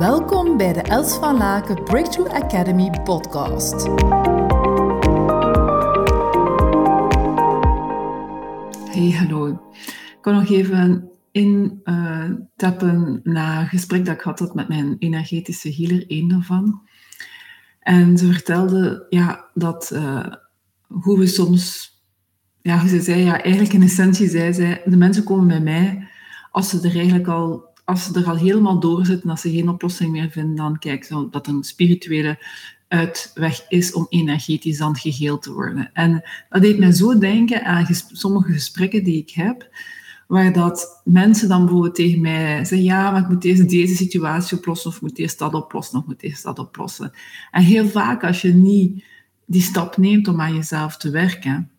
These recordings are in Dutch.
Welkom bij de Els van Laken Breakthrough Academy podcast. Hey, hallo. Ik kan nog even intappen uh, na een gesprek dat ik had met mijn energetische healer, één daarvan. En ze vertelde ja, dat uh, hoe we soms, ja, ze zei, ja, eigenlijk in essentie zei zij, de mensen komen bij mij als ze er eigenlijk al als ze er al helemaal door zitten, als ze geen oplossing meer vinden, dan kijk zo dat een spirituele uitweg is om energetisch dan geheeld te worden. En dat deed mij zo denken aan sommige gesprekken die ik heb, waar dat mensen dan bijvoorbeeld tegen mij zeggen, ja, maar ik moet eerst deze situatie oplossen, of ik moet eerst dat oplossen, of ik moet eerst dat oplossen. En heel vaak als je niet die stap neemt om aan jezelf te werken,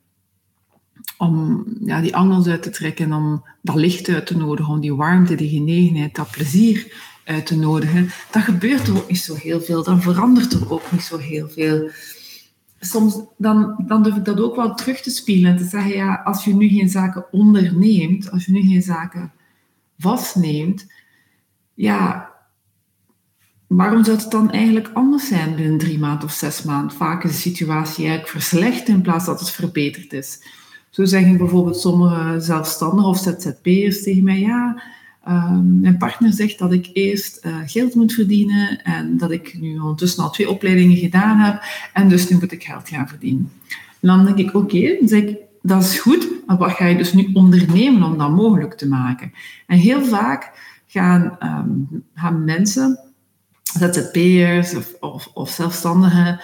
om ja, die angels uit te trekken, om dat licht uit te nodigen, om die warmte, die genegenheid, dat plezier uit te nodigen, dan gebeurt er ook niet zo heel veel. Dan verandert er ook niet zo heel veel. Soms dan, dan durf ik dat ook wel terug te spelen en te zeggen, ja, als je nu geen zaken onderneemt, als je nu geen zaken vastneemt, ja, waarom zou het dan eigenlijk anders zijn binnen drie maanden of zes maanden? Vaak is de situatie eigenlijk verslecht in plaats dat het verbeterd is. Zo zeggen bijvoorbeeld sommige zelfstandigen of ZZP'ers tegen mij, ja, ehm, mijn partner zegt dat ik eerst uh, geld moet verdienen en dat ik nu ondertussen al twee opleidingen gedaan heb en dus nu moet ik geld gaan verdienen. En dan denk ik, oké, okay, dat is goed, maar wat ga je dus nu ondernemen om dat mogelijk te maken? En heel vaak gaan, um, gaan mensen, ZZP'ers of, of zelfstandigen,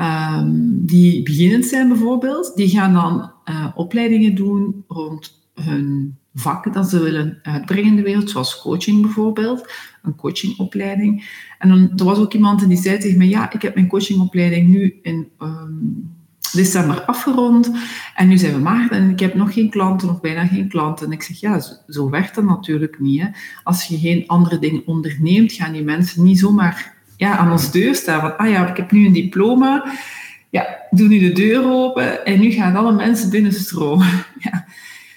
um, die beginnend zijn bijvoorbeeld, die gaan dan uh, opleidingen doen rond hun vak dat ze willen uitbrengen in de wereld, zoals coaching bijvoorbeeld, een coachingopleiding. En dan, er was ook iemand die zei tegen mij, ja, ik heb mijn coachingopleiding nu in um, december afgerond en nu zijn we maart en ik heb nog geen klanten, of bijna geen klanten. En ik zeg, ja, zo, zo werkt dat natuurlijk niet. Hè. Als je geen andere dingen onderneemt, gaan die mensen niet zomaar ja, aan ons deur staan. Van, ah ja, ik heb nu een diploma. Ja, doe nu de deur open en nu gaan alle mensen binnenstromen. Ja.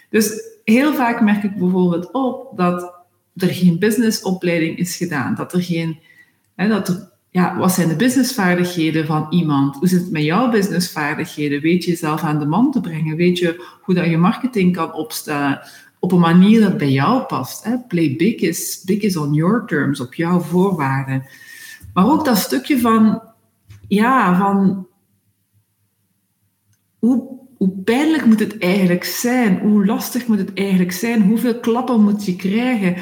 Dus heel vaak merk ik bijvoorbeeld op dat er geen businessopleiding is gedaan. Dat er geen... Hè, dat er, ja, wat zijn de businessvaardigheden van iemand? Hoe zit het met jouw businessvaardigheden? Weet je jezelf aan de man te brengen? Weet je hoe dat je marketing kan opstellen? Op een manier dat bij jou past. Hè? Play big is, big is on your terms, op jouw voorwaarden. Maar ook dat stukje van, ja, van hoe, hoe pijnlijk moet het eigenlijk zijn? Hoe lastig moet het eigenlijk zijn? Hoeveel klappen moet je krijgen?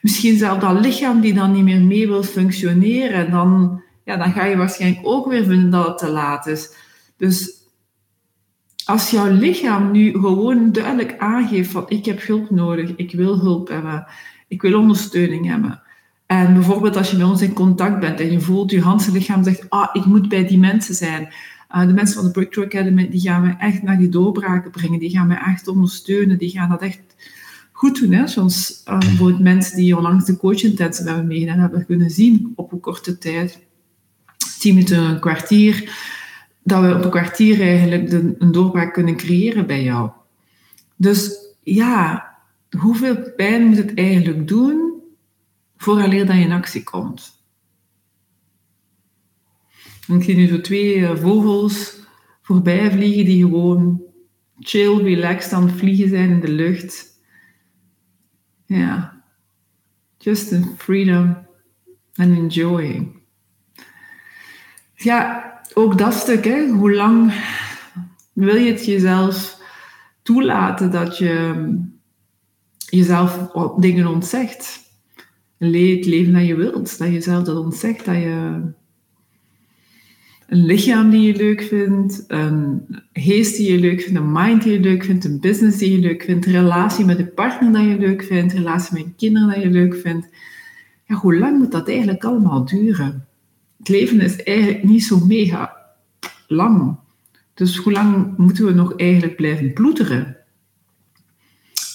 Misschien zelfs dat lichaam die dan niet meer mee wil functioneren. Dan, ja, dan ga je waarschijnlijk ook weer vinden dat het te laat is. Dus als jouw lichaam nu gewoon duidelijk aangeeft van ik heb hulp nodig, ik wil hulp hebben, ik wil ondersteuning hebben, en bijvoorbeeld als je met ons in contact bent en je voelt, je hele lichaam zegt, ah, ik moet bij die mensen zijn. Uh, de mensen van de Breakthrough Academy, die gaan me echt naar die doorbraken brengen. Die gaan me echt ondersteunen. Die gaan dat echt goed doen. Hè? Zoals uh, bijvoorbeeld mensen die onlangs de coach intensive hebben meegedaan, hebben kunnen zien op een korte tijd. Tien minuten, een kwartier. Dat we op een kwartier eigenlijk een doorbraak kunnen creëren bij jou. Dus ja, hoeveel pijn moet het eigenlijk doen vooraleer dat je in actie komt. ik zie nu zo twee eh, vogels voorbij vliegen die gewoon chill, relaxed aan het vliegen zijn in de lucht. Ja, just in freedom and enjoying. Ja, ook dat stuk, hè. hoe lang wil je het jezelf toelaten dat je jezelf dingen ontzegt? Het leven dat je wilt. Dat je zelf dat ontzegt, dat je een lichaam die je leuk vindt, een geest die je leuk vindt, een mind die je leuk vindt, een business die je leuk vindt, een relatie met een partner dat je leuk vindt, een relatie met kinderen dat je leuk vindt. Ja, hoe lang moet dat eigenlijk allemaal duren? Het leven is eigenlijk niet zo mega lang. Dus hoe lang moeten we nog eigenlijk blijven ploeteren?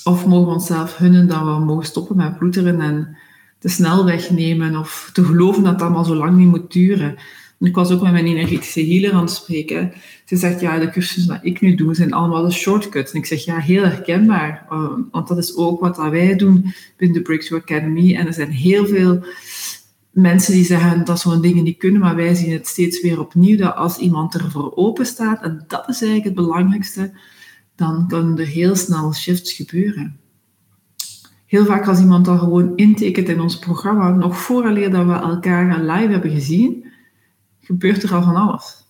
Of mogen we onszelf hunnen dat we mogen stoppen met ploeteren en de snelweg nemen of te geloven dat het allemaal zo lang niet moet duren. ik was ook met mijn energetische healer aan het spreken. Ze zegt, ja, de cursussen die ik nu doe, zijn allemaal de shortcuts. En ik zeg, ja, heel herkenbaar. want dat is ook wat wij doen binnen de Breakthrough Academy. En er zijn heel veel mensen die zeggen dat zo'n dingen niet kunnen, maar wij zien het steeds weer opnieuw dat als iemand ervoor open staat, en dat is eigenlijk het belangrijkste, dan kunnen er heel snel shifts gebeuren. Heel vaak als iemand al gewoon intekent in ons programma, nog vooraleer dat we elkaar live hebben gezien, gebeurt er al van alles.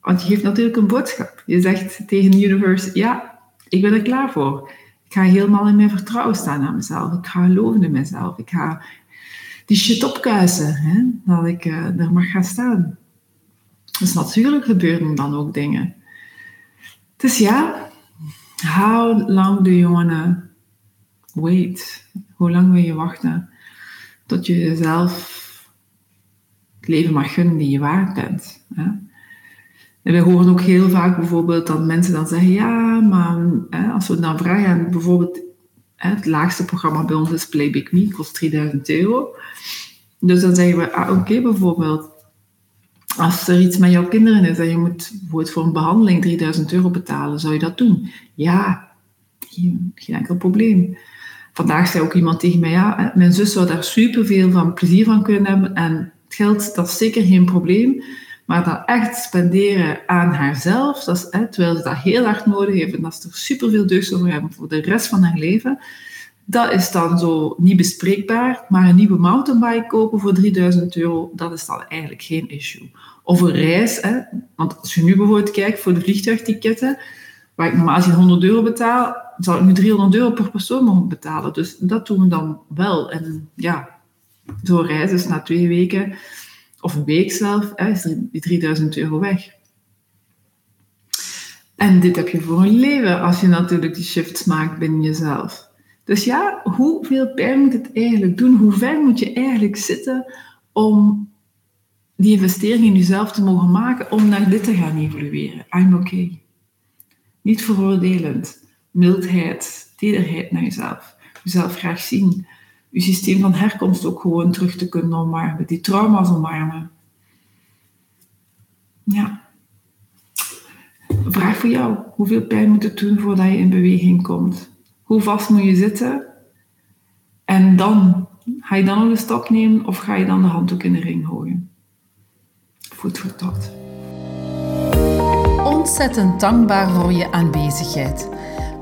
Want je geeft natuurlijk een boodschap. Je zegt tegen de universe, ja, ik ben er klaar voor. Ik ga helemaal in mijn vertrouwen staan aan mezelf. Ik ga geloven in mezelf. Ik ga die shit opkuisen, hè, dat ik uh, er mag gaan staan. Dus natuurlijk gebeuren dan ook dingen. Dus ja, how long do you wanna wait? Hoe lang wil je wachten tot je jezelf het leven mag gunnen die je waard bent? Hè? En we horen ook heel vaak bijvoorbeeld dat mensen dan zeggen, ja, maar hè, als we dan vragen, bijvoorbeeld het laagste programma bij ons is Play Big Me, kost 3000 euro. Dus dan zeggen we, ah, oké, bijvoorbeeld, als er iets met jouw kinderen is en je moet voor een behandeling 3000 euro betalen, zou je dat doen? Ja, geen, geen enkel probleem. Vandaag zei ook iemand tegen mij, ja, mijn zus zou daar superveel van plezier van kunnen hebben en het geld, dat is zeker geen probleem. Maar dat echt spenderen aan haarzelf, dat is, hè, terwijl ze dat heel hard nodig heeft en dat ze er superveel deugd over hebben voor de rest van haar leven, dat is dan zo niet bespreekbaar. Maar een nieuwe mountainbike kopen voor 3000 euro, dat is dan eigenlijk geen issue. Of een reis, hè, want als je nu bijvoorbeeld kijkt voor de vliegtuigticketten, waar ik normaal 100 euro betaal, zou ik nu 300 euro per persoon mogen betalen. Dus dat doen we dan wel. En ja, zo'n reis is na twee weken of een week zelf, is die 3000 euro weg. En dit heb je voor een leven als je natuurlijk die shifts maakt binnen jezelf. Dus ja, hoeveel pijn moet het eigenlijk doen? Hoe ver moet je eigenlijk zitten om die investering in jezelf te mogen maken om naar dit te gaan evolueren? I'm okay. Niet veroordelend. Mildheid, tederheid naar jezelf. Jezelf graag zien je systeem van herkomst ook gewoon terug te kunnen omarmen. Die trauma's omarmen. Ja. Vraag voor jou. Hoeveel pijn moet het doen voordat je in beweging komt? Hoe vast moet je zitten? En dan, ga je dan nog een stap nemen of ga je dan de handdoek in de ring gooien? Voet voor tot. Ontzettend dankbaar voor je aanwezigheid.